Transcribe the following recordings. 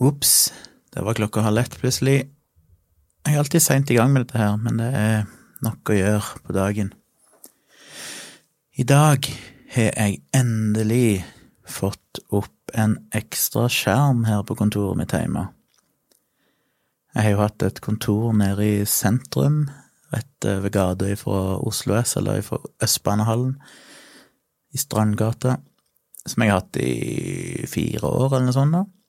Ops, det var klokka halv ett plutselig. Jeg er alltid seint i gang med dette her, men det er nok å gjøre på dagen. I dag har jeg endelig fått opp en ekstra skjerm her på kontoret mitt hjemme. Jeg har jo hatt et kontor nede i sentrum, rett ved gata fra Oslo S, eller fra Østbanehallen, i Strandgata, som jeg har hatt i fire år, eller noe sånt. da.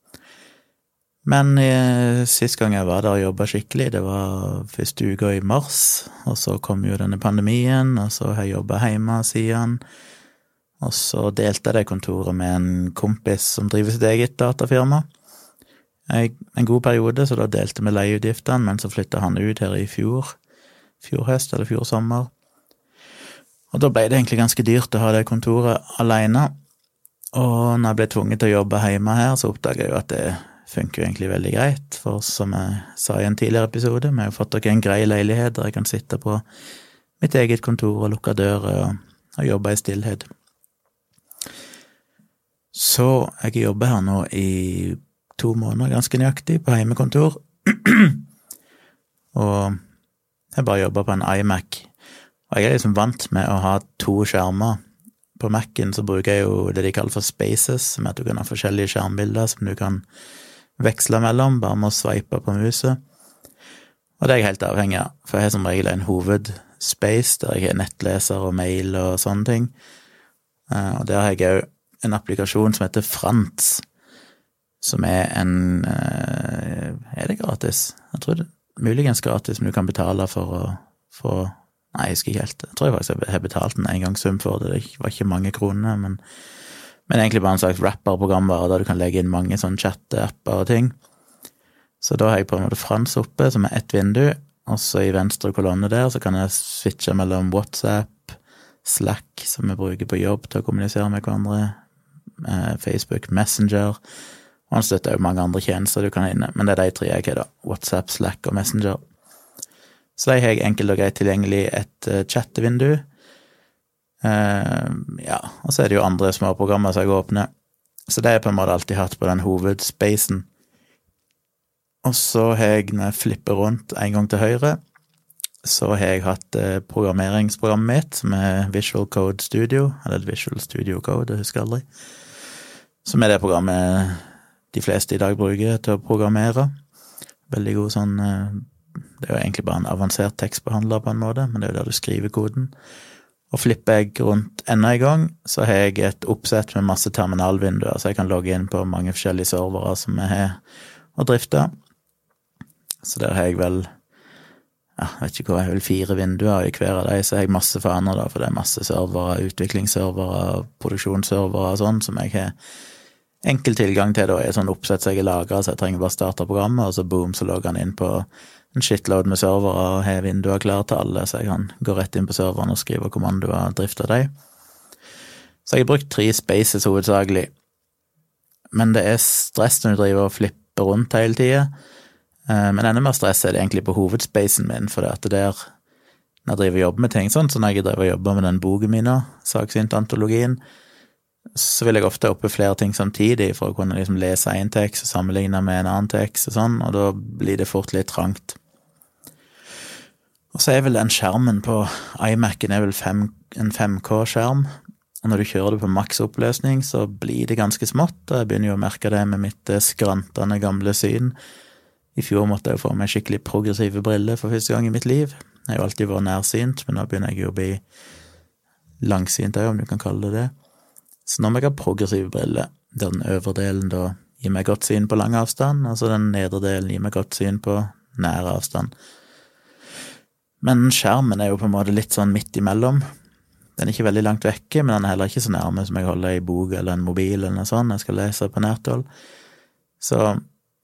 Men eh, sist gang jeg var der og jobba skikkelig, det var første uka i mars, og så kom jo denne pandemien, og så har jeg jobba hjemme siden. Og så delte jeg det kontoret med en kompis som driver sitt eget datafirma. Jeg, en god periode, så da delte vi leieutgiftene, men så flytta han ut her i fjor. Fjor høst eller fjor sommer. Og da ble det egentlig ganske dyrt å ha det kontoret aleine. Og når jeg ble tvunget til å jobbe hjemme her, så oppdaga jeg jo at det funker jo egentlig veldig greit, for som jeg sa i en tidligere episode, vi har jo fått dere en grei leilighet der jeg kan sitte på mitt eget kontor og lukke dører og, og jobbe i stillhet. Så jeg jobber her nå i to måneder, ganske nøyaktig, på heimekontor. og jeg bare jobber på en iMac. Og jeg er liksom vant med å ha to skjermer. På Mac-en så bruker jeg jo det de kaller for spaces, som er at du kan ha forskjellige skjermbilder som du kan veksle mellom, bare med å sveipe på muset. Og det er jeg helt avhengig av, for jeg har som regel en hovedspace der jeg har nettleser og mail og sånne ting. Eh, og der har jeg òg en applikasjon som heter Frants, som er en eh, Er det gratis? Jeg tror det er muligens gratis, men du kan betale for å få Nei, jeg husker ikke helt. Jeg tror jeg faktisk har betalt en engangssum for det. Det var ikke mange kroner, men men egentlig bare en slags rapper-programvare der du kan legge inn mange sånne chat-apper og ting. Så da har jeg på en måte Frans oppe, som er ett vindu, og så i venstre kolonne der så kan jeg switche mellom WhatsApp, Slack, som vi bruker på jobb til å kommunisere med hverandre, eh, Facebook, Messenger, og han støtter jo mange andre tjenester du kan ha inne, men det er de tre jeg har, da. WhatsApp, Slack og Messenger. Så de har jeg enkelt og greit tilgjengelig et uh, chattevindu, ja, og så er det jo andre småprogrammer som jeg åpner. Så det har jeg på en måte alltid hatt på den hovedspacen. Og så har jeg, når jeg flipper rundt en gang til høyre, så har jeg hatt eh, programmeringsprogrammet mitt, er Visual Code Studio, eller Visual Studio Code, jeg husker aldri, som er det programmet de fleste i dag bruker til å programmere. Veldig god sånn eh, Det er jo egentlig bare en avansert tekstbehandler, på en måte, men det er jo der du skriver koden. Og flipper jeg rundt enda en gang, så har jeg et oppsett med masse terminalvinduer, så jeg kan logge inn på mange forskjellige servere som jeg har å drifte. Så der har jeg vel jeg vet ikke hva, jeg har vel fire vinduer i hver av de, så har jeg masse faner, da, for det er masse servere, utviklingsservere, produksjonsservere og sånn, som jeg har enkel tilgang til da, i et sånt oppsett som jeg har lagra, så jeg trenger bare starte programmet, og så boom, så logger han inn på en shitload med servere og har vinduer klare til alle, så jeg kan gå rett inn på serveren og skrive kommandoer og drifte dem. Så jeg har brukt tre spaces hovedsakelig, men det er stress når du driver og flipper rundt hele tida. Eh, men enda mer stress er det egentlig på hovedspacen min, for det at det der når jeg driver og jobber med ting sånn, så når jeg driver og jobber med den boken min, saksynte-antologien, så vil jeg ofte oppe flere ting samtidig for å kunne liksom lese én tekst og sammenligne med en annen tekst og sånn, og da blir det fort litt trangt. Og så er vel den skjermen på iMac-en er vel fem, en 5K-skjerm, og når du kjører det på maks oppløsning, så blir det ganske smått, og jeg begynner jo å merke det med mitt eh, skrantende gamle syn. I fjor måtte jeg jo få meg skikkelig progressive briller for første gang i mitt liv. Jeg har jo alltid vært nærsynt, men nå begynner jeg jo å bli langsynt òg, om du kan kalle det det. Så nå må jeg ha progressive briller, der den øvre delen da gir meg godt syn på lang avstand, altså den nedre delen gir meg godt syn på nær avstand. Men skjermen er jo på en måte litt sånn midt imellom. Den er ikke veldig langt vekke, men den er heller ikke så nærme som jeg holder i bok eller en mobil eller noe sånt jeg skal lese på nært hold. Så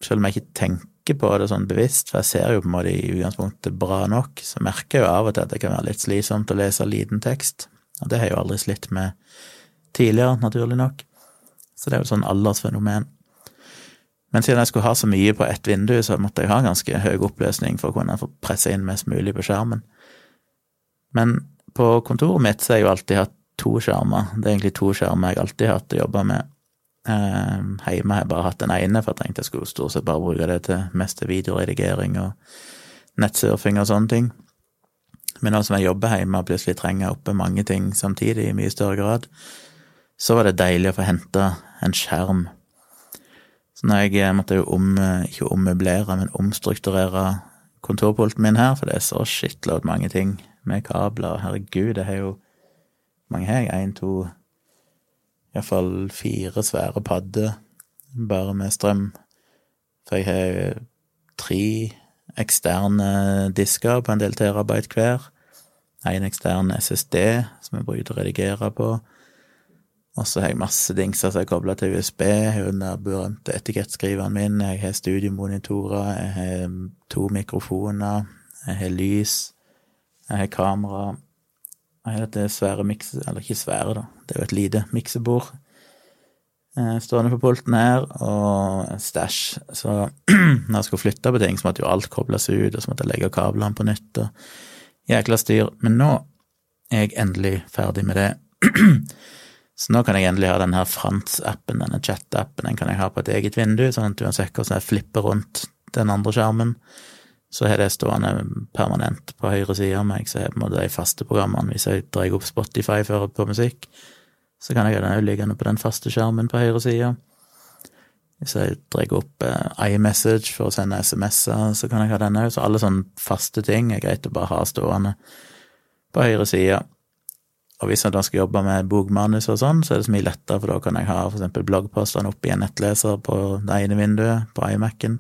selv om jeg ikke tenker på det sånn bevisst, for jeg ser jo på en måte i utgangspunktet bra nok, så merker jeg jo av og til at det kan være litt slitsomt å lese liten tekst. Og det har jeg jo aldri slitt med tidligere, naturlig nok. Så det er jo et sånn aldersfenomen. Men siden jeg skulle ha så mye på ett vindu, så måtte jeg ha ganske høy oppløsning for å kunne få presse inn mest mulig på skjermen. Men på kontoret mitt så har jeg jo alltid hatt to skjermer. Det er egentlig to skjermer jeg alltid har hatt å jobbe med. Eh, hjemme har jeg bare hatt den ene, for jeg tenkte jeg skulle stort sett bare bruke det til mest til videoredigering og nettsurfing og sånne ting. Men nå som jeg jobber hjemme og plutselig trenger oppe mange ting samtidig i mye større grad, så var det deilig å få henta en skjerm. Så når jeg måtte jo om, ikke ommøblere, men omstrukturere kontorpulten min her, for det er så shitload mange ting med kabler. Herregud, det har jo mange jeg? Én, to Iallfall fire svære padder bare med strøm. For jeg har tre eksterne disker på en del terabyte hver. En ekstern SSD som jeg bruker til å redigere på. Og så har jeg masse dingser som er kobla til USB. Jeg har den der berømte etikettskriveren min. Jeg har studiomonitorer. Jeg har to mikrofoner. Jeg har lys. Jeg har kamera. Jeg har dette svære mikse... Eller ikke svære, da. Det er jo et lite miksebord eh, stående på pulten her, og stæsj. Så når jeg skulle flytte på ting, så måtte jo alt kobles ut, og så måtte jeg legge kablene på nytt, og jækla styr. Men nå er jeg endelig ferdig med det. Så nå kan jeg endelig ha denne Frans-appen, denne chat-appen, den kan jeg ha på et eget vindu, sånn at uansett hvordan jeg flipper rundt den andre skjermen, så har det stående permanent på høyre side av meg, så jeg på en måte de faste programmene. Hvis jeg drar opp Spotify for på musikk, så kan jeg ha den liggende på den faste skjermen på høyre side. Hvis jeg drar opp eh, iMessage for å sende SMS-er, så kan jeg ha den òg. Så alle sånne faste ting er greit å bare ha stående på høyre side. Og hvis jeg da skal jobbe med bokmanus og sånn, så er det så mye lettere, for da kan jeg ha eksempel bloggpostene oppe i en nettleser på det ene vinduet på iMac-en.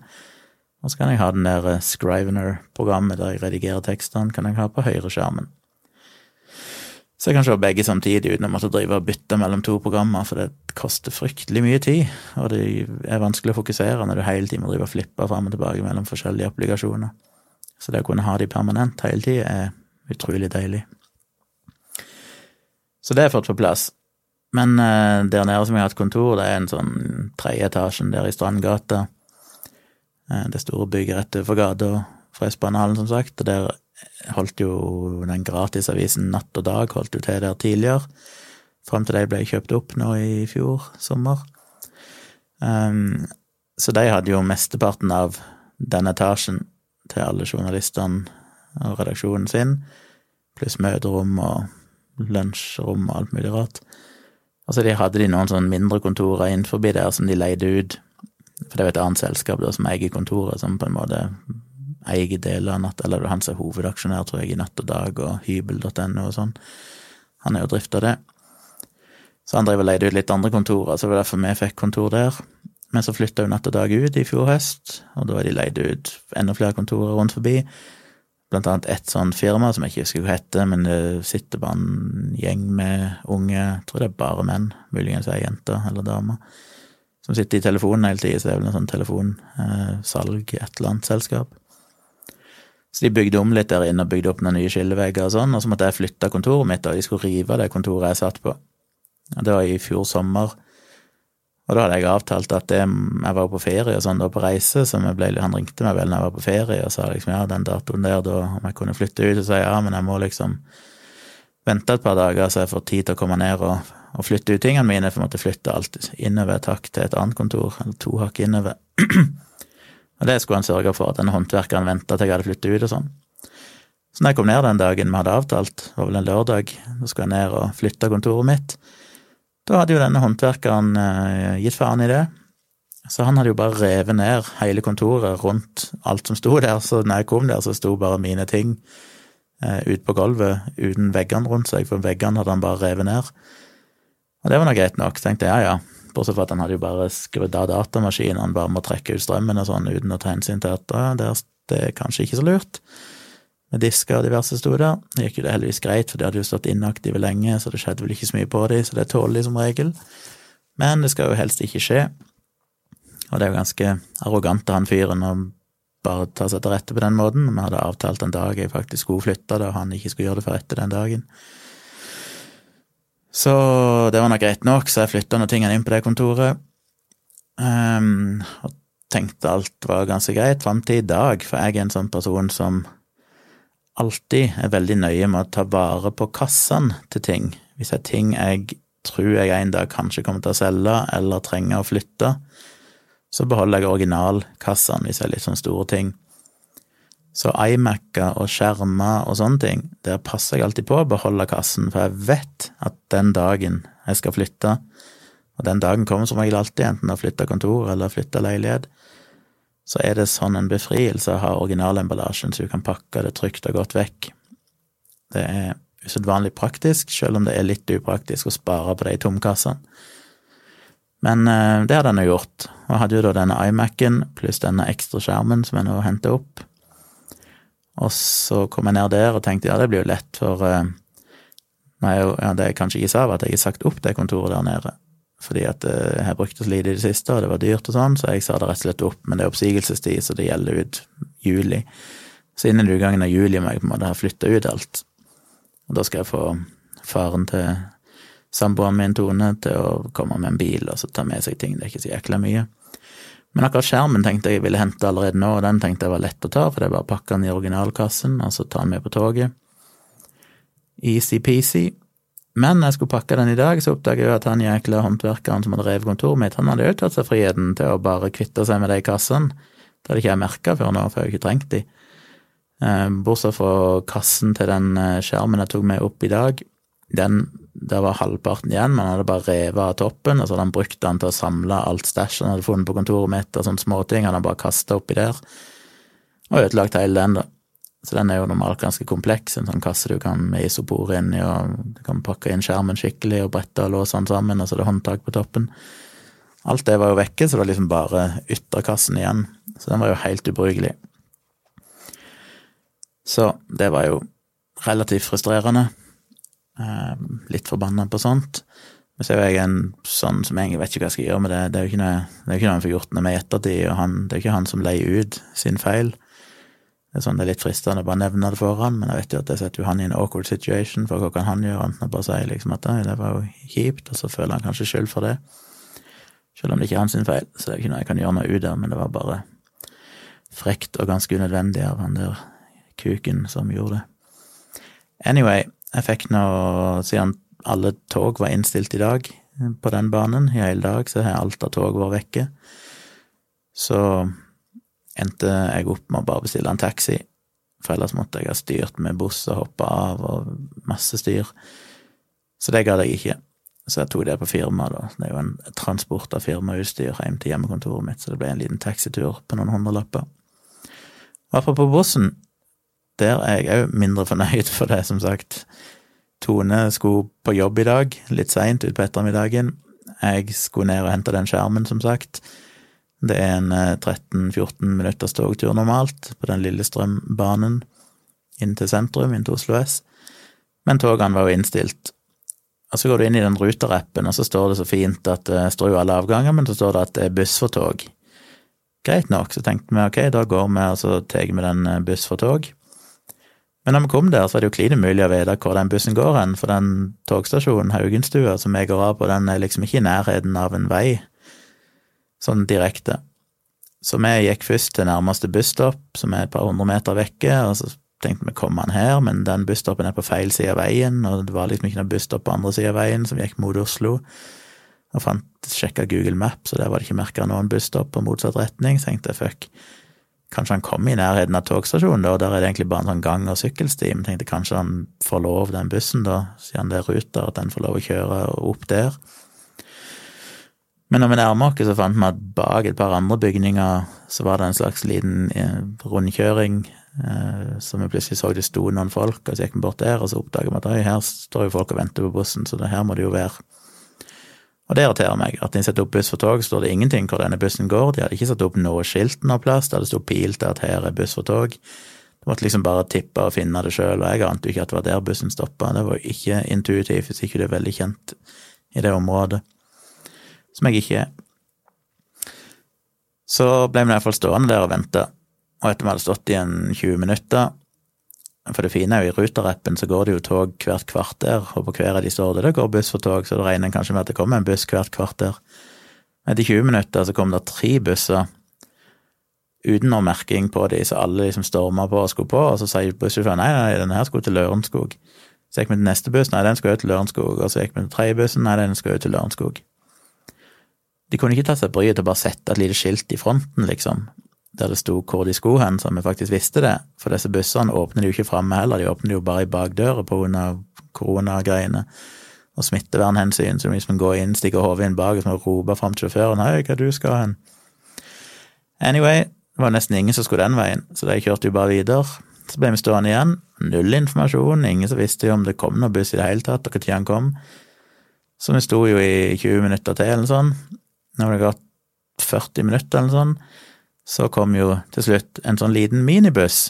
Og så kan jeg ha den der eh, Scrivener-programmet der jeg redigerer tekstene, kan jeg ha på høyreskjermen. Så jeg kan se begge samtidig uten å måtte drive og bytte mellom to programmer, for det koster fryktelig mye tid, og det er vanskelig å fokusere når du hele tiden må drive og flippe fram og tilbake mellom forskjellige applikasjoner. Så det å kunne ha de permanent hele tida er utrolig deilig. Så det er fått på plass. Men uh, der nede som jeg har hatt kontor, det er en sånn tredje etasjen der i Strandgata. Uh, det store bygget rett overfor gata fra Espanhallen, som sagt, og der holdt jo den gratisavisen Natt og Dag holdt jo til der tidligere, fram til de ble kjøpt opp nå i fjor sommer. Um, så de hadde jo mesteparten av den etasjen til alle journalistene og redaksjonen sin, pluss møterom og lunsjrom og alt mulig rart. Og de hadde de noen sånn mindre kontorer innenfor der som de leide ut for det er jo et annet selskap da, som eier kontoret, som på en måte eier deler av Natt, eller er han som er hovedaksjonær, tror jeg, i Natt og Dag og hybel.no og sånn. Han er jo drifta det. Så han driver og leide ut litt andre kontorer, så det var derfor vi fikk kontor der. Men så flytta jo Natt og Dag ut i fjor høst, og da har de leid ut enda flere kontorer rundt forbi. Blant annet ett sånn firma som jeg ikke husker hva heter, men det sitter bare en gjeng med unge, jeg tror det er bare menn, muligens ei jente eller dame som sitter i telefonen hele tida, så det er vel en sånn telefonsalg, eh, et eller annet selskap. Så de bygde om litt der inne og bygde opp noen nye skillevegger og sånn, og så måtte jeg flytte kontoret mitt, og de skulle rive det kontoret jeg satt på. Det var i fjor sommer, og da hadde jeg avtalt at det, jeg var på ferie og sånn, da på reise, så ble, han ringte meg vel når jeg var på ferie og sa liksom ja, den datoen der, da, om jeg kunne flytte ut, og sa ja, men jeg må liksom vente et par dager så jeg får tid til å komme ned og og flytte ut tingene mine, for jeg måtte flytte alt innover et hakk til et annet kontor, eller to hakk innover. og det skulle han sørge for, at den håndverkeren venta til jeg hadde flyttet ut og sånn. Så når jeg kom ned den dagen vi hadde avtalt, det var vel en lørdag, da skulle jeg ned og flytte kontoret mitt, da hadde jo denne håndverkeren eh, gitt faen i det. Så han hadde jo bare revet ned hele kontoret rundt alt som sto der, så når jeg kom der, så sto bare mine ting eh, ute på gulvet uten veggene rundt seg, for veggene hadde han bare revet ned. Og det var nå greit nok, tenkte jeg ja ja, bortsett fra at han hadde jo bare skrudd av datamaskinen, han bare må trekke ut strømmen og sånn uten å ta hensyn til at ja, det, er kanskje ikke så lurt. Med disker og diverse sto der. Det gikk jo det heldigvis greit, for de hadde jo stått inaktive lenge, så det skjedde vel ikke så mye på de, så det tåler de som regel. Men det skal jo helst ikke skje. Og det er jo ganske arrogant av han fyren å bare ta seg til rette på den måten. Vi hadde avtalt en dag jeg faktisk skulle flytte det, og han ikke skulle gjøre det før etter den dagen. Så det var nok greit nok, så jeg flytta noen tingene inn på det kontoret. Um, og tenkte alt var ganske greit fram til i dag, for jeg er en sånn person som alltid er veldig nøye med å ta vare på kassene til ting. Hvis det er ting jeg tror jeg en dag kanskje kommer til å selge eller trenger å flytte, så beholder jeg originalkassene hvis det er litt sånn store ting. Så iMac-er og skjermer og sånne ting, der passer jeg alltid på å beholde kassen, for jeg vet at den dagen jeg skal flytte, og den dagen kommer som regel alltid, enten å flytte kontor eller flytte leilighet, så er det sånn en befrielse å ha originalemballasjen, så du kan pakke det trygt og godt vekk. Det er usedvanlig praktisk, selv om det er litt upraktisk å spare på de tomkassene. Men eh, det hadde han jo gjort, og hadde jo da denne iMac-en pluss denne ekstra skjermen som jeg nå henter opp. Og så kom jeg ned der og tenkte ja, det blir jo lett, for uh, nei, ja, det jeg kanskje ikke sa, var at jeg har sagt opp det kontoret der nede fordi at eh, jeg brukte brukt det så lite i det siste, og det var dyrt og sånn, så jeg sa det rett og slett opp. Men det er oppsigelsestid, så det gjelder ut juli. Så innen utgangen av juli må jeg på en måte ha flytta ut alt. Og da skal jeg få faren til samboeren min, Tone, til å komme med en bil og så ta med seg ting. Det er ikke så jækla mye. Men akkurat skjermen tenkte jeg jeg ville hente allerede nå, og den tenkte jeg var lett å ta, for det er bare å pakke den i originalkassen, og så ta den med på toget. Easy-peasy. Men når jeg skulle pakke den i dag, så oppdaget jeg at han jækla håndverkeren som hadde revet kontoret mitt, han hadde jo tatt seg friheten til å bare kvitte seg med de kassene. Det hadde ikke jeg merka før nå, for jeg har ikke trengt de. Eh, bortsett fra kassen til den eh, skjermen jeg tok med opp i dag. Den, der var halvparten igjen, men han hadde bare revet av toppen, og så hadde han brukt den til å samle alt stæsjet han hadde funnet på kontoret mitt, og sånne småting. Han hadde bare kasta oppi der, og ødelagt hele den, da. Så den er jo normalt ganske kompleks, en sånn kasse du kan med isopor inni, og du kan pakke inn skjermen skikkelig og brette og låse den sammen, og så er det håndtak på toppen. Alt det var jo vekke, så det var liksom bare ytterkassen igjen. Så den var jo helt ubrukelig. Så det var jo relativt frustrerende. Ehm, litt forbanna på sånt. Men så er jeg en sånn som egentlig vet ikke hva jeg skal gjøre med det. Det er jo ikke noe, er han får gjort noe med i ettertid, og han, det er ikke han som leier ut sin feil. Det er sånn det er litt fristende å bare nevne det for han, men jeg vet jo at det setter jo han i en awkward situation, for hva kan han gjøre, annet å bare si liksom at det var jo kjipt, og så føler han kanskje skyld for det. Selv om det ikke er hans feil, så det er ikke noe jeg kan gjøre noe ut av, men det var bare frekt og ganske unødvendig av han der kuken som gjorde det. Anyway, jeg fikk nå, siden alle tog var innstilt i dag på den banen, i hele dag, så har alt av tog vært vekke. Så endte jeg opp med å bare bestille en taxi, for ellers måtte jeg ha styrt med buss og hoppa av og masse styr. Så det gadd jeg ikke. Så jeg tok det på firma, da. Det er jo en transport av firmautstyr hjem til hjemmekontoret mitt, så det ble en liten taxitur på noen hundrelapper. Apropos bussen, der er jeg òg mindre fornøyd, for det, som sagt. Tone skulle på jobb i dag, litt seint utpå ettermiddagen. Jeg skulle ned og hente den skjermen, som sagt. Det er en 13-14 eh, minutters togtur normalt på den lille strømbanen inn til sentrum, inn til Oslo S. Men togene var jo innstilt. Og så går du inn i den Ruter-appen, og så står det så fint at det står jo alle avganger, men så står det at det er buss for tog. Greit nok, så tenkte vi ok, da går vi og så tar vi den eh, buss for tog. Men når vi kom der, så var det jo klin umulig å vite hvor den bussen går hen, for den togstasjonen, Haugenstua, som jeg går av på, den er liksom ikke i nærheten av en vei sånn direkte. Så vi gikk først til nærmeste busstopp, som er et par hundre meter vekke, og så tenkte vi kom han her, men den busstoppen er på feil side av veien, og det var liksom ikke noen busstopp på andre sida av veien som gikk mot Oslo. Og fant, sjekka Google Maps, og der var det ikke merka noen busstopp på motsatt retning, så tenkte jeg fuck, kanskje han kom i nærheten av togstasjonen, da, og der er det egentlig bare en sånn gang- og sykkelsti, men tenkte kanskje han får lov, den bussen, da, siden det er ruter, at den får lov å kjøre opp der. Men når vi nærmer oss, så fant vi at bak et par andre bygninger så var det en slags liten eh, rundkjøring, eh, så vi plutselig så det sto noen folk, og så gikk vi bort der, og så oppdaget vi at her står jo folk og venter på bussen, så det her må det jo være. Og det irriterer meg, at de setter opp buss for tog, står det ingenting hvor denne bussen går, de hadde ikke satt opp noe skilt noe plass det sto pil til at her er buss for tog. Du måtte liksom bare tippe og finne det sjøl, og jeg ante jo ikke at det var der bussen stoppa, det var jo ikke intuitivt hvis ikke du er veldig kjent i det området som jeg ikke er. Så ble vi iallfall stående der og vente, og etter vi hadde stått i en 20 minutter For det fine er jo i Ruter-appen så går det jo tog hvert kvarter, og på hver av de står det det går buss for tog, så det regner kanskje med at det kommer en buss hvert kvarter. Etter 20 minutter så kom det tre busser uten noe merking på de, så alle liksom storma på og skulle på, og så sier bussjåføren nei, nei, denne her skulle til Lørenskog. Så gikk vi til neste buss, nei, den skal jo til Lørenskog, og så gikk vi til tredje bussen, nei, den skal jo til Lørenskog. De kunne ikke ta seg bryet til å bare sette et lite skilt i fronten, liksom, der det sto hvor de skulle hen, så vi faktisk visste det, for disse bussene åpner de jo ikke framme heller, de åpner jo bare i bakdøra av koronagreiene og smittevernhensyn, så hvis man går inn, stikker hodet inn bak og så må rope fram til sjåføren 'hei, hva du skal hen'? Anyway, det var nesten ingen som skulle den veien, så de kjørte jo bare videre. Så ble vi stående igjen, null informasjon, ingen som visste om det kom noen buss i det hele tatt, og når han kom. Så vi sto jo i 20 minutter til, eller sånt. Når det har gått 40 minutter, eller sånn, så kom jo til slutt en sånn liten minibuss.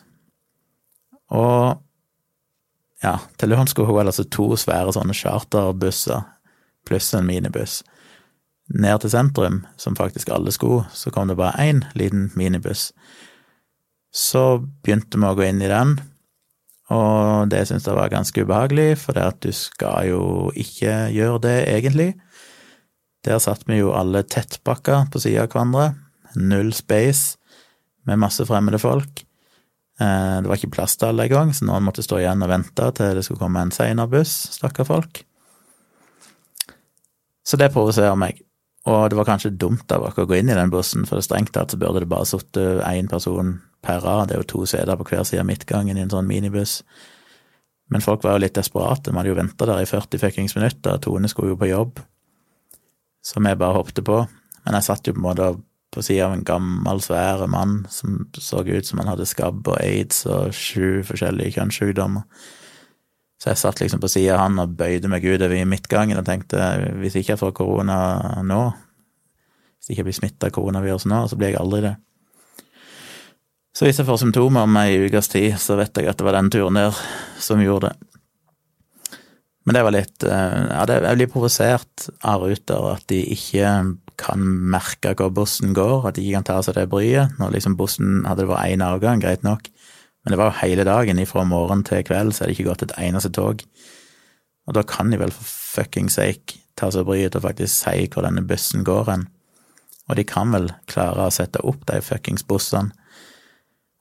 Og ja, til Lørenskog altså to svære sånne charterbusser pluss en minibuss. Ned til sentrum, som faktisk alle skulle, så kom det bare én liten minibuss. Så begynte vi å gå inn i den, og det syntes jeg var ganske ubehagelig, for det at du skal jo ikke gjøre det, egentlig. Der satt vi jo alle tettpakka på sida av hverandre, null space, med masse fremmede folk. Eh, det var ikke plass til alle engang, så noen måtte stå igjen og vente til det skulle komme en seinere buss, stakkar folk. Så det provoserer meg. Og det var kanskje dumt av dere å gå inn i den bussen, for det strengt tatt så burde det bare sittet én person per rad, det er jo to seter på hver side av midtgangen i en sånn minibuss. Men folk var jo litt desperate, vi hadde jo venta der i 40 fuckings minutter, Tone skulle jo på jobb, så jeg bare hoppet på. Men jeg satt jo på en måte på sida av en gammel, svær mann som så ut som han hadde skabb og aids og sju forskjellige kjønnssykdommer. Så jeg satt liksom på sida av han og bøyde meg utover i midtgangen og tenkte hvis ikke jeg får korona nå, hvis jeg ikke blir smitta av koronavirus nå, så blir jeg aldri det. Så hvis jeg får symptomer om ei ukes tid, så vet jeg at det var den turen der som gjorde det. Men det var litt Ja, det, jeg blir provosert av ruter, at de ikke kan merke hvor bussen går, at de ikke kan ta seg det bryet. Når liksom bussen hadde det vært én avgang, greit nok, men det var jo hele dagen, ifra morgen til kveld, så er det ikke gått et eneste tog. Og da kan de vel for fucking sake ta seg bryet til å faktisk si hvor denne bussen går hen. Og de kan vel klare å sette opp de fuckings bussene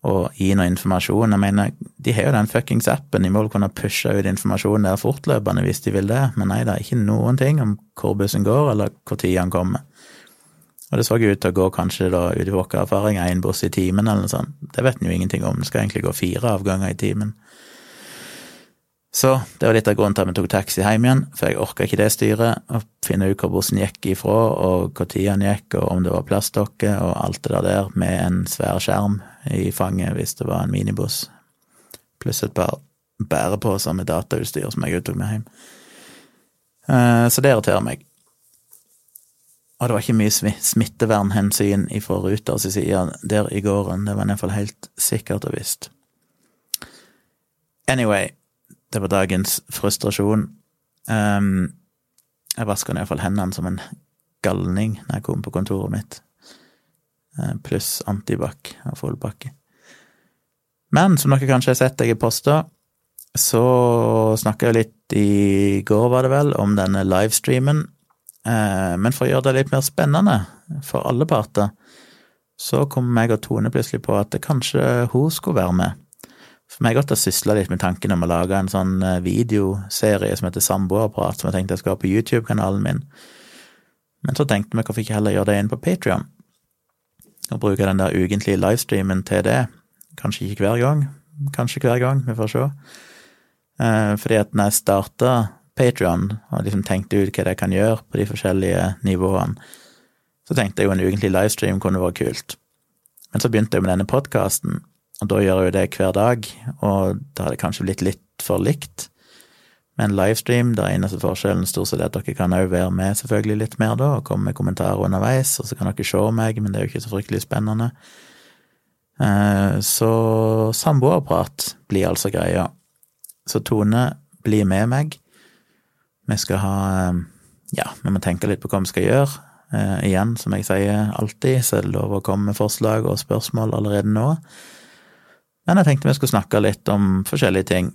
og gi noe informasjon. Jeg mener, de har jo den fuckings appen, de må vel kunne pushe ut informasjon der fortløpende hvis de vil det, men nei, det er ikke noen ting om hvor bussen går, eller hvor tid han kommer. Og det så ut til å gå kanskje da ut i vår erfaring én buss i timen eller noe sånt. Det vet en jo ingenting om, det skal egentlig gå fire avganger i timen. Så det var litt av grunnen til at vi tok taxi hjem igjen, for jeg orka ikke det styret, å finne ut hvor bussen gikk ifra, og tid han gikk, og om det var plastdokker, og alt det der med en svær skjerm i fanget hvis det var en minibuss, pluss et par bæreposer med datautstyr som jeg tok med hjem. Eh, så det irriterer meg. Og det var ikke mye smittevernhensyn ifra Ruters side der i gården, det var i hvert fall helt sikkert og visst. Anyway, det var dagens frustrasjon. Um, jeg vaska iallfall hendene som en galning når jeg kom på kontoret mitt, uh, pluss antibac og fullpakke. Men som dere kanskje har sett jeg har posta, så snakka jeg litt i går, var det vel, om denne livestreamen Uh, men for å gjøre det litt mer spennende for alle parter, så kom meg og Tone plutselig på at kanskje hun skulle være med. For meg godt å sysle litt med tanken om å lage en sånn eh, videoserie som heter Samboerprat, som jeg tenkte jeg skulle ha på YouTube-kanalen min. Men så tenkte vi hvorfor ikke heller gjøre det inn på Patrion, og bruke den der ukentlige livestreamen til det. Kanskje ikke hver gang, kanskje hver gang, vi får se. Eh, fordi at når jeg starta Patrion, og liksom tenkte ut hva det kan gjøre på de forskjellige nivåene. Så tenkte jeg jo en ukentlig livestream kunne vært kult. Men så begynte jeg med denne podkasten, og da gjør jeg jo det hver dag, og da hadde det kanskje blitt litt for likt. Med en livestream, der eneste forskjellen stort sett er at dere kan òg være med selvfølgelig litt mer da, og komme med kommentarer underveis, og så kan dere se meg, men det er jo ikke så fryktelig spennende. Eh, så samboerprat blir altså greia. Så Tone blir med meg. Vi skal ha Ja, vi må tenke litt på hva vi skal gjøre. Eh, igjen, som jeg sier alltid, så er det lov å komme med forslag og spørsmål allerede nå. Men jeg tenkte vi skulle snakke litt om forskjellige ting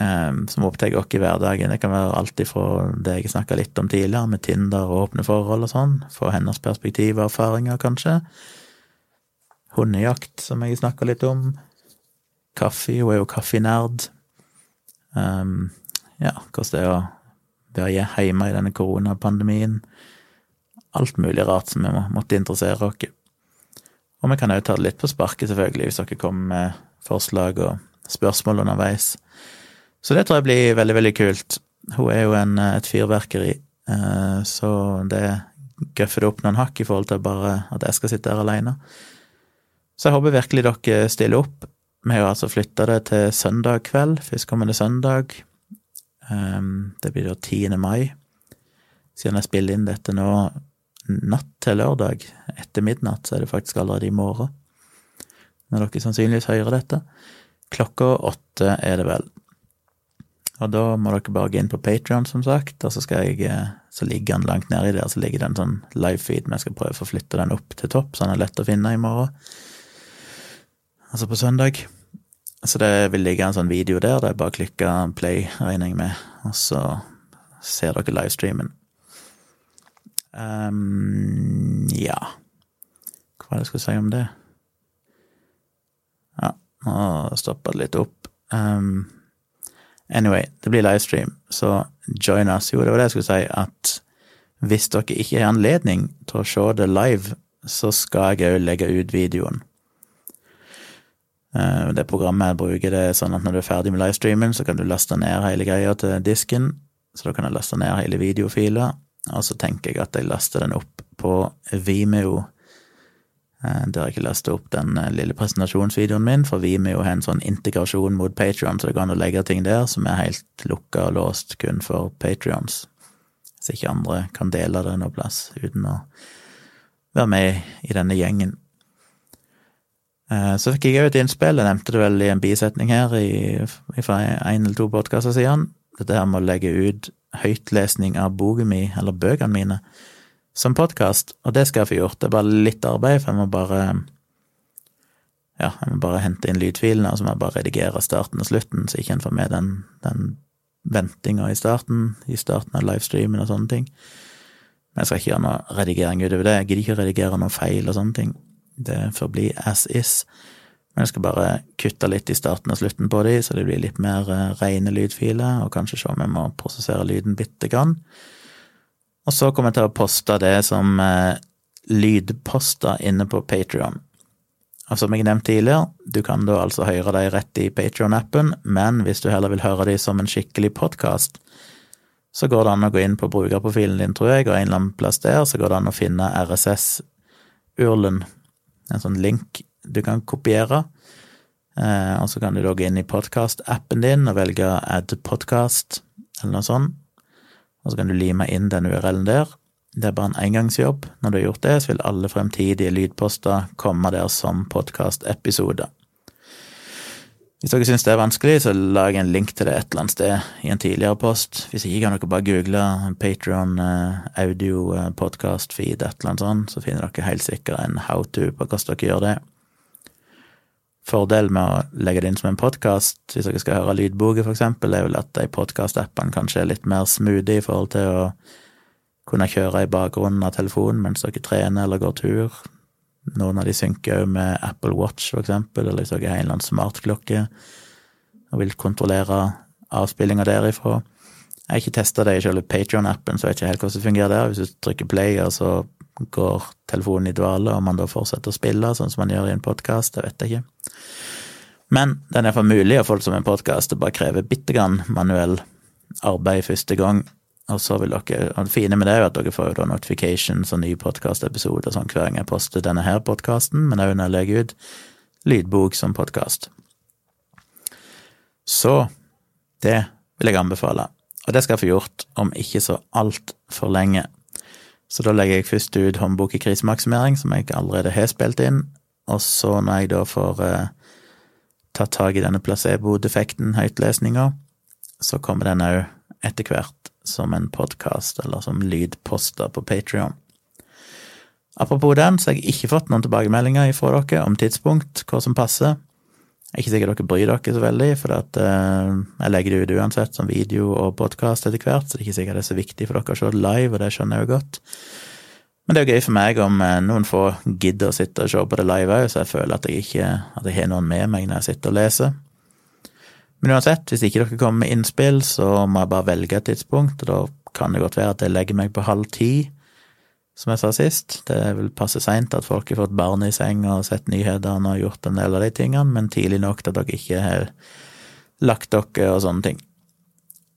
eh, som opptar oss i hverdagen. Det kan være alt ifra det jeg snakka litt om tidligere, med Tinder og åpne forhold og sånn, fra hennes perspektiv og erfaringer, kanskje. Hundejakt, som jeg snakka litt om. Kaffe, hun er jo kaffenerd. Um, ja, hvordan det er å være hjemme i denne koronapandemien. Alt mulig rart som vi måtte interessere oss. Og vi kan òg ta det litt på sparket, selvfølgelig, hvis dere kommer med forslag og spørsmål underveis. Så det tror jeg blir veldig, veldig kult. Hun er jo en, et fyrverkeri, eh, så det gøffer det opp noen hakk i forhold til bare at jeg skal sitte her alene. Så jeg håper virkelig dere stiller opp. Vi har jo altså flytta det til søndag kveld, førstkommende søndag. Ehm, det blir da 10. mai. Siden jeg spiller inn dette nå natt til lørdag, etter midnatt, så er det faktisk allerede i morgen. Når dere sannsynligvis hører dette. Klokka åtte er det vel. Og da må dere bare gå inn på Patrion, som sagt, og så jeg eh, Så ligger den langt nedi der, så ligger det en sånn live-feed, men jeg skal prøve å flytte den opp til topp, så den er lett å finne i morgen. Altså på søndag. Så det vil ligge en sånn video der, det er bare å klikke play, regner jeg med, og så ser dere livestreamen. Um, ja Hva var det jeg skulle si om det? Nå stoppa det litt opp. Um, Anyway, det blir livestream, så join us. Jo, det var det jeg skulle si, at hvis dere ikke har anledning til å se det live, så skal jeg òg legge ut videoen. Uh, det programmet jeg bruker, det er sånn at når du er ferdig med livestreamen, så kan du laste ned hele greia til disken, så da kan jeg laste ned hele videofila, og så tenker jeg at jeg laster den opp på Vimeo der jeg ikke leste opp den eh, lille presentasjonsvideoen min, for vi må jo ha en sånn integrasjon mot Patrion, så det går an å legge ting der som er helt lukka og låst kun for Patrions. Så ikke andre kan dele det noe plass uten å være med i denne gjengen. Eh, så fikk jeg òg et innspill, jeg nevnte det vel i en bisetning her i, fra en eller to podkaster siden, dette her med å legge ut høytlesning av boken min, eller bøkene mine, som podkast, og det skal jeg få gjort. Det er bare litt arbeid, for jeg må bare ja, jeg må bare hente inn lydfilene, og så må jeg bare redigere starten og slutten, så ikke en får med den, den ventinga i starten, i starten av livestreamen og sånne ting. Men jeg skal ikke gjøre noe redigering utover det. Jeg gidder ikke å redigere noe feil og sånne ting. Det får bli as is. Men jeg skal bare kutte litt i starten og slutten på de, så det blir litt mer uh, rene lydfiler, og kanskje se om jeg må prosessere lyden bitte grann. Og så kommer jeg til å poste det som eh, lydposter inne på Patrion. Og som jeg nevnte tidligere, du kan da altså høre dem rett i Patrion-appen, men hvis du heller vil høre dem som en skikkelig podkast, så går det an å gå inn på brukerprofilen din, tror jeg, og en eller annen plass der, så går det an å finne RSS-urlen, en sånn link du kan kopiere. Eh, og så kan du da gå inn i podkast-appen din og velge add podcast, eller noe sånt, og så kan du lime inn den URL-en der. Det er bare en engangsjobb. Når du har gjort det, så vil alle fremtidige lydposter komme der som podkastepisoder. Hvis dere syns det er vanskelig, så lag en link til det et eller annet sted i en tidligere post. Hvis ikke kan dere bare google Patron uh, audio uh, podcast feed, et eller annet sånt, så finner dere helt sikkert en how to på hvordan dere gjør det. Fordelen med å legge det inn som en podkast, hvis dere skal høre lydboka eksempel, er vel at de podkastappene kanskje er litt mer smoothie i forhold til å kunne kjøre i bakgrunnen av telefonen mens dere trener eller går tur. Noen av de synker òg med Apple Watch, for eksempel, eller hvis dere har en eller annen smartklokke og vil kontrollere avspillinga derifra. Jeg har ikke testa det i selve Patrion-appen, så jeg vet ikke helt hvordan det fungerer der. Hvis du trykker play, så går telefonen i dvale, og man da fortsetter å spille, sånn som man gjør i en podkast, det vet jeg ikke. Men den er iallfall mulig å få det som en podkast, det bare krever bitte grann manuell arbeid første gang. Og så vil dere, og Det fine med det er jo at dere får jo da notifications og nye podkastepisoder sånn hver gang jeg poster denne her podkasten, men òg når jeg legger ut lydbok som podkast. Så det vil jeg anbefale, og det skal jeg få gjort om ikke så altfor lenge. Så da legger jeg først ut håndbok i krisemaksimering, som jeg allerede har spilt inn, og så når jeg da får eh, tatt tak i denne placebo-defekten, høytlesninga, så kommer den òg etter hvert som en podkast eller som lydposter på Patrion. Apropos den, så har jeg ikke fått noen tilbakemeldinger fra dere om tidspunkt, hva som passer. Er ikke sikkert dere bryr dere så veldig, for at, uh, jeg legger det ut uansett som video og podkast etter hvert, så det er ikke sikkert det er så viktig for dere å se det live, og det skjønner jeg jo godt. Men det er jo gøy for meg om uh, noen få gidder å sitte og se på det live òg, så jeg føler at jeg ikke at jeg har noen med meg når jeg sitter og leser. Men uansett, hvis ikke dere kommer med innspill, så må jeg bare velge et tidspunkt, og da kan det godt være at jeg legger meg på halv ti, som jeg sa sist. Det vil passe seint at folk har fått barn i seng og sett nyhetene og gjort en del av de tingene, men tidlig nok til at dere ikke har lagt dere og sånne ting.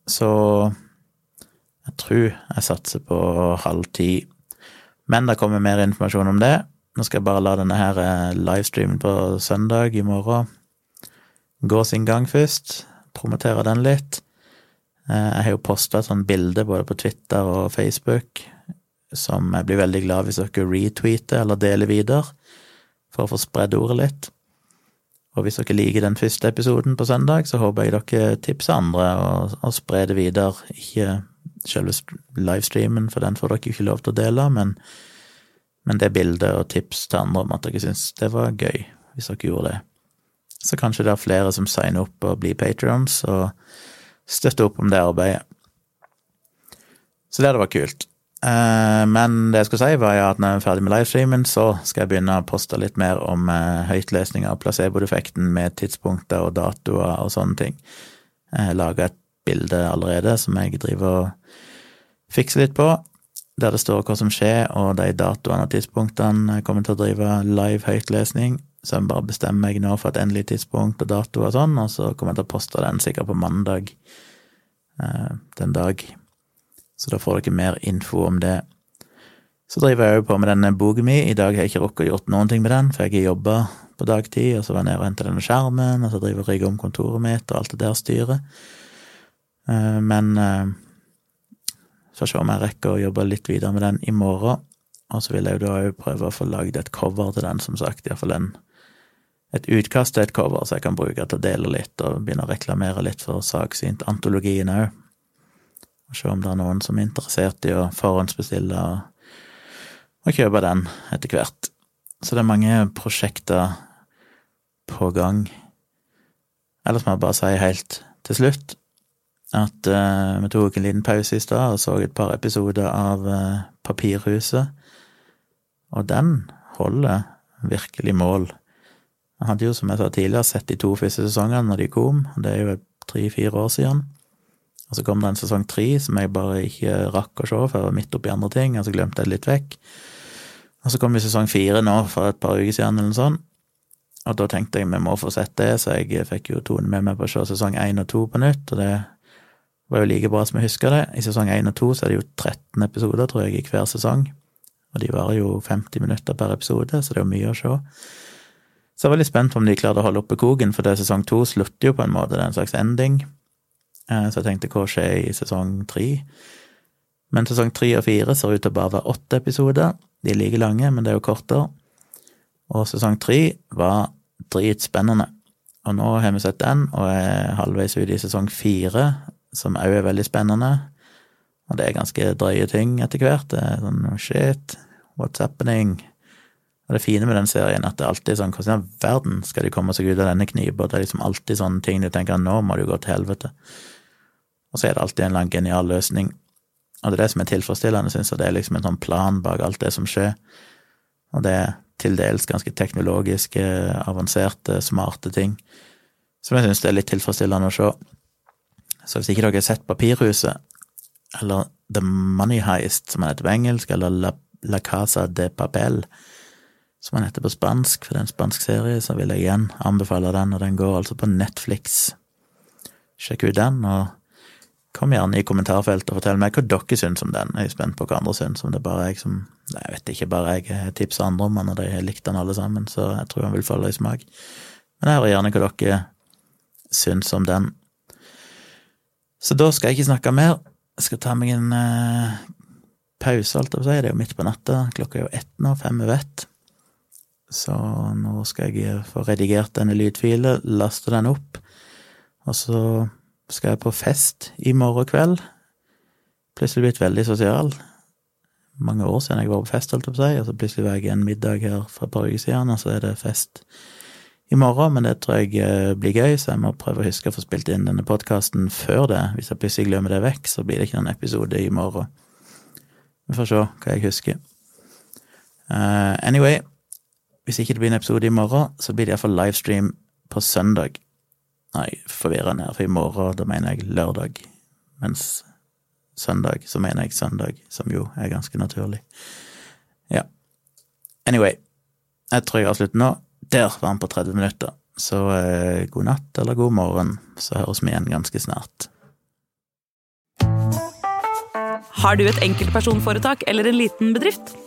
Så jeg tror jeg satser på halv ti. Men det kommer mer informasjon om det. Nå skal jeg bare la denne her eh, livestreamen på søndag i morgen gå sin gang først. Promotere den litt. Eh, jeg har jo posta et sånt bilde både på Twitter og Facebook som jeg blir veldig glad hvis dere retweeter eller deler videre, for å få spredd ordet litt. Og hvis dere liker den første episoden på søndag, så håper jeg dere tipser andre og, og sprer det videre. Ikke selve livestreamen, for den får dere ikke lov til å dele, men, men det bildet og tips til andre om at dere syns det var gøy, hvis dere gjorde det. Så kanskje det er flere som signer opp og blir patrions og støtter opp om det arbeidet. Så det hadde vært kult. Eh, men det jeg skulle si, var at når jeg er ferdig med livestreamen, så skal jeg begynne å poste litt mer om eh, høytlesning av placebo-defekten med tidspunkter og datoer og sånne ting. Jeg har laga et bilde allerede som jeg driver og fikser litt på, der det står hva som skjer, og de datoene og tidspunktene jeg kommer til å drive live høytlesning. Så jeg bare bestemmer meg nå for et endelig tidspunkt og dato og sånn, og så kommer jeg til å poste den sikkert på mandag eh, den dag. Så da får dere mer info om det. Så driver jeg òg på med denne boken min. I dag har jeg ikke rukket å gjort noen ting med den, for jeg har jobba på dagtid, og så var jeg nede og henta denne skjermen, og så driver jeg og rigger om kontoret mitt og alt det der styret. Eh, men så får se om jeg rekker å jobbe litt videre med den i morgen. Og så vil jeg jo da òg prøve å få lagd et cover til den, som sagt, iallfall en et utkast til et cover så jeg kan bruke til å dele litt, og begynne å reklamere litt for Saksynt-antologien òg. Og se om det er noen som er interessert i å forhåndsbestille og, og kjøpe den etter hvert. Så det er mange prosjekter på gang. Ellers må jeg bare si helt til slutt at uh, vi tok en liten pause i stad og så et par episoder av uh, Papirhuset, og den holder virkelig mål. Jeg hadde jo, som jeg sa tidligere, sett de to første sesongene når de kom, det er jo tre-fire år siden. Og så kom det en sesong tre som jeg bare ikke rakk å se, for jeg var midt oppi andre ting, og så glemte jeg det litt vekk. Og så kom vi sesong fire nå for et par uker siden, eller noe sånt. Og da tenkte jeg vi må få sett det, så jeg fikk jo Tone med meg på å se sesong én og to på nytt, og det var jo like bra som jeg husker det. I sesong én og to så er det jo 13 episoder, tror jeg, i hver sesong. Og de varer jo 50 minutter per episode, så det er jo mye å se. Så jeg var litt spent på om de klarte å holde oppe koken, for det sesong to slutter jo på en måte, det er en slags ending. Eh, så jeg tenkte hva skjer i sesong tre? Men sesong tre og fire ser ut til å bare være åtte episoder. De er like lange, men det er jo kortere. Og sesong tre var dritspennende. Og nå har vi sett den, og er halvveis ute i sesong fire, som òg er veldig spennende. Og det er ganske drøye ting etter hvert. Det er sånn shit, what's happening? Og det fine med den serien at det alltid er sånn Hvordan i all verden skal de komme seg ut av denne knipa? Det er liksom alltid sånne ting du tenker nå må det jo gå til helvete. Og så er det alltid en lang genial løsning. Og det er det som er tilfredsstillende, syns jeg. Det er liksom en sånn plan bak alt det som skjer. Og det er til dels ganske teknologiske, avanserte, smarte ting som jeg syns det er litt tilfredsstillende å se. Så hvis ikke dere har sett Papirhuset, eller The Money Heist, som han heter engelsk, eller La, La Casa de Papel, som han heter på spansk, for det er en spansk serie, så vil jeg igjen anbefale den, og den går altså på Netflix. Sjekk ut den, og kom gjerne i kommentarfeltet og fortell meg hva dere syns om den. Jeg er spent på hva andre syns, om det er bare jeg som Jeg vet ikke, bare jeg tipser andre om den, og de har likt den alle sammen, så jeg tror han vil falle i smak. Men jeg hører gjerne hva dere syns om den. Så da skal jeg ikke snakke mer. Jeg skal ta meg en eh, pause, alt jeg si. Det er jo midt på natta. Klokka er jo ett nå, fem over ett. Så nå skal jeg få redigert denne lydfilen, laste den opp, og så skal jeg på fest i morgen kveld. Plutselig blitt veldig sosial. Mange år siden jeg var på fest, holdt jeg på å si, og så plutselig var jeg en middag her for et par uker siden, og så er det fest i morgen, men det tror jeg eh, blir gøy, så jeg må prøve å huske å få spilt inn denne podkasten før det. Hvis jeg plutselig glemmer det vekk, så blir det ikke noen episode i morgen. Vi får se hva jeg husker. Uh, anyway, hvis ikke det blir en episode i morgen, så blir det iallfall livestream på søndag. Nei, forvirrende her, for i morgen, da mener jeg lørdag. Mens søndag, så mener jeg søndag, som jo er ganske naturlig. Ja. Anyway, jeg tror jeg avslutter nå. Der var han på 30 minutter. Så eh, god natt eller god morgen, så høres vi igjen ganske snart. Har du et enkeltpersonforetak eller en liten bedrift?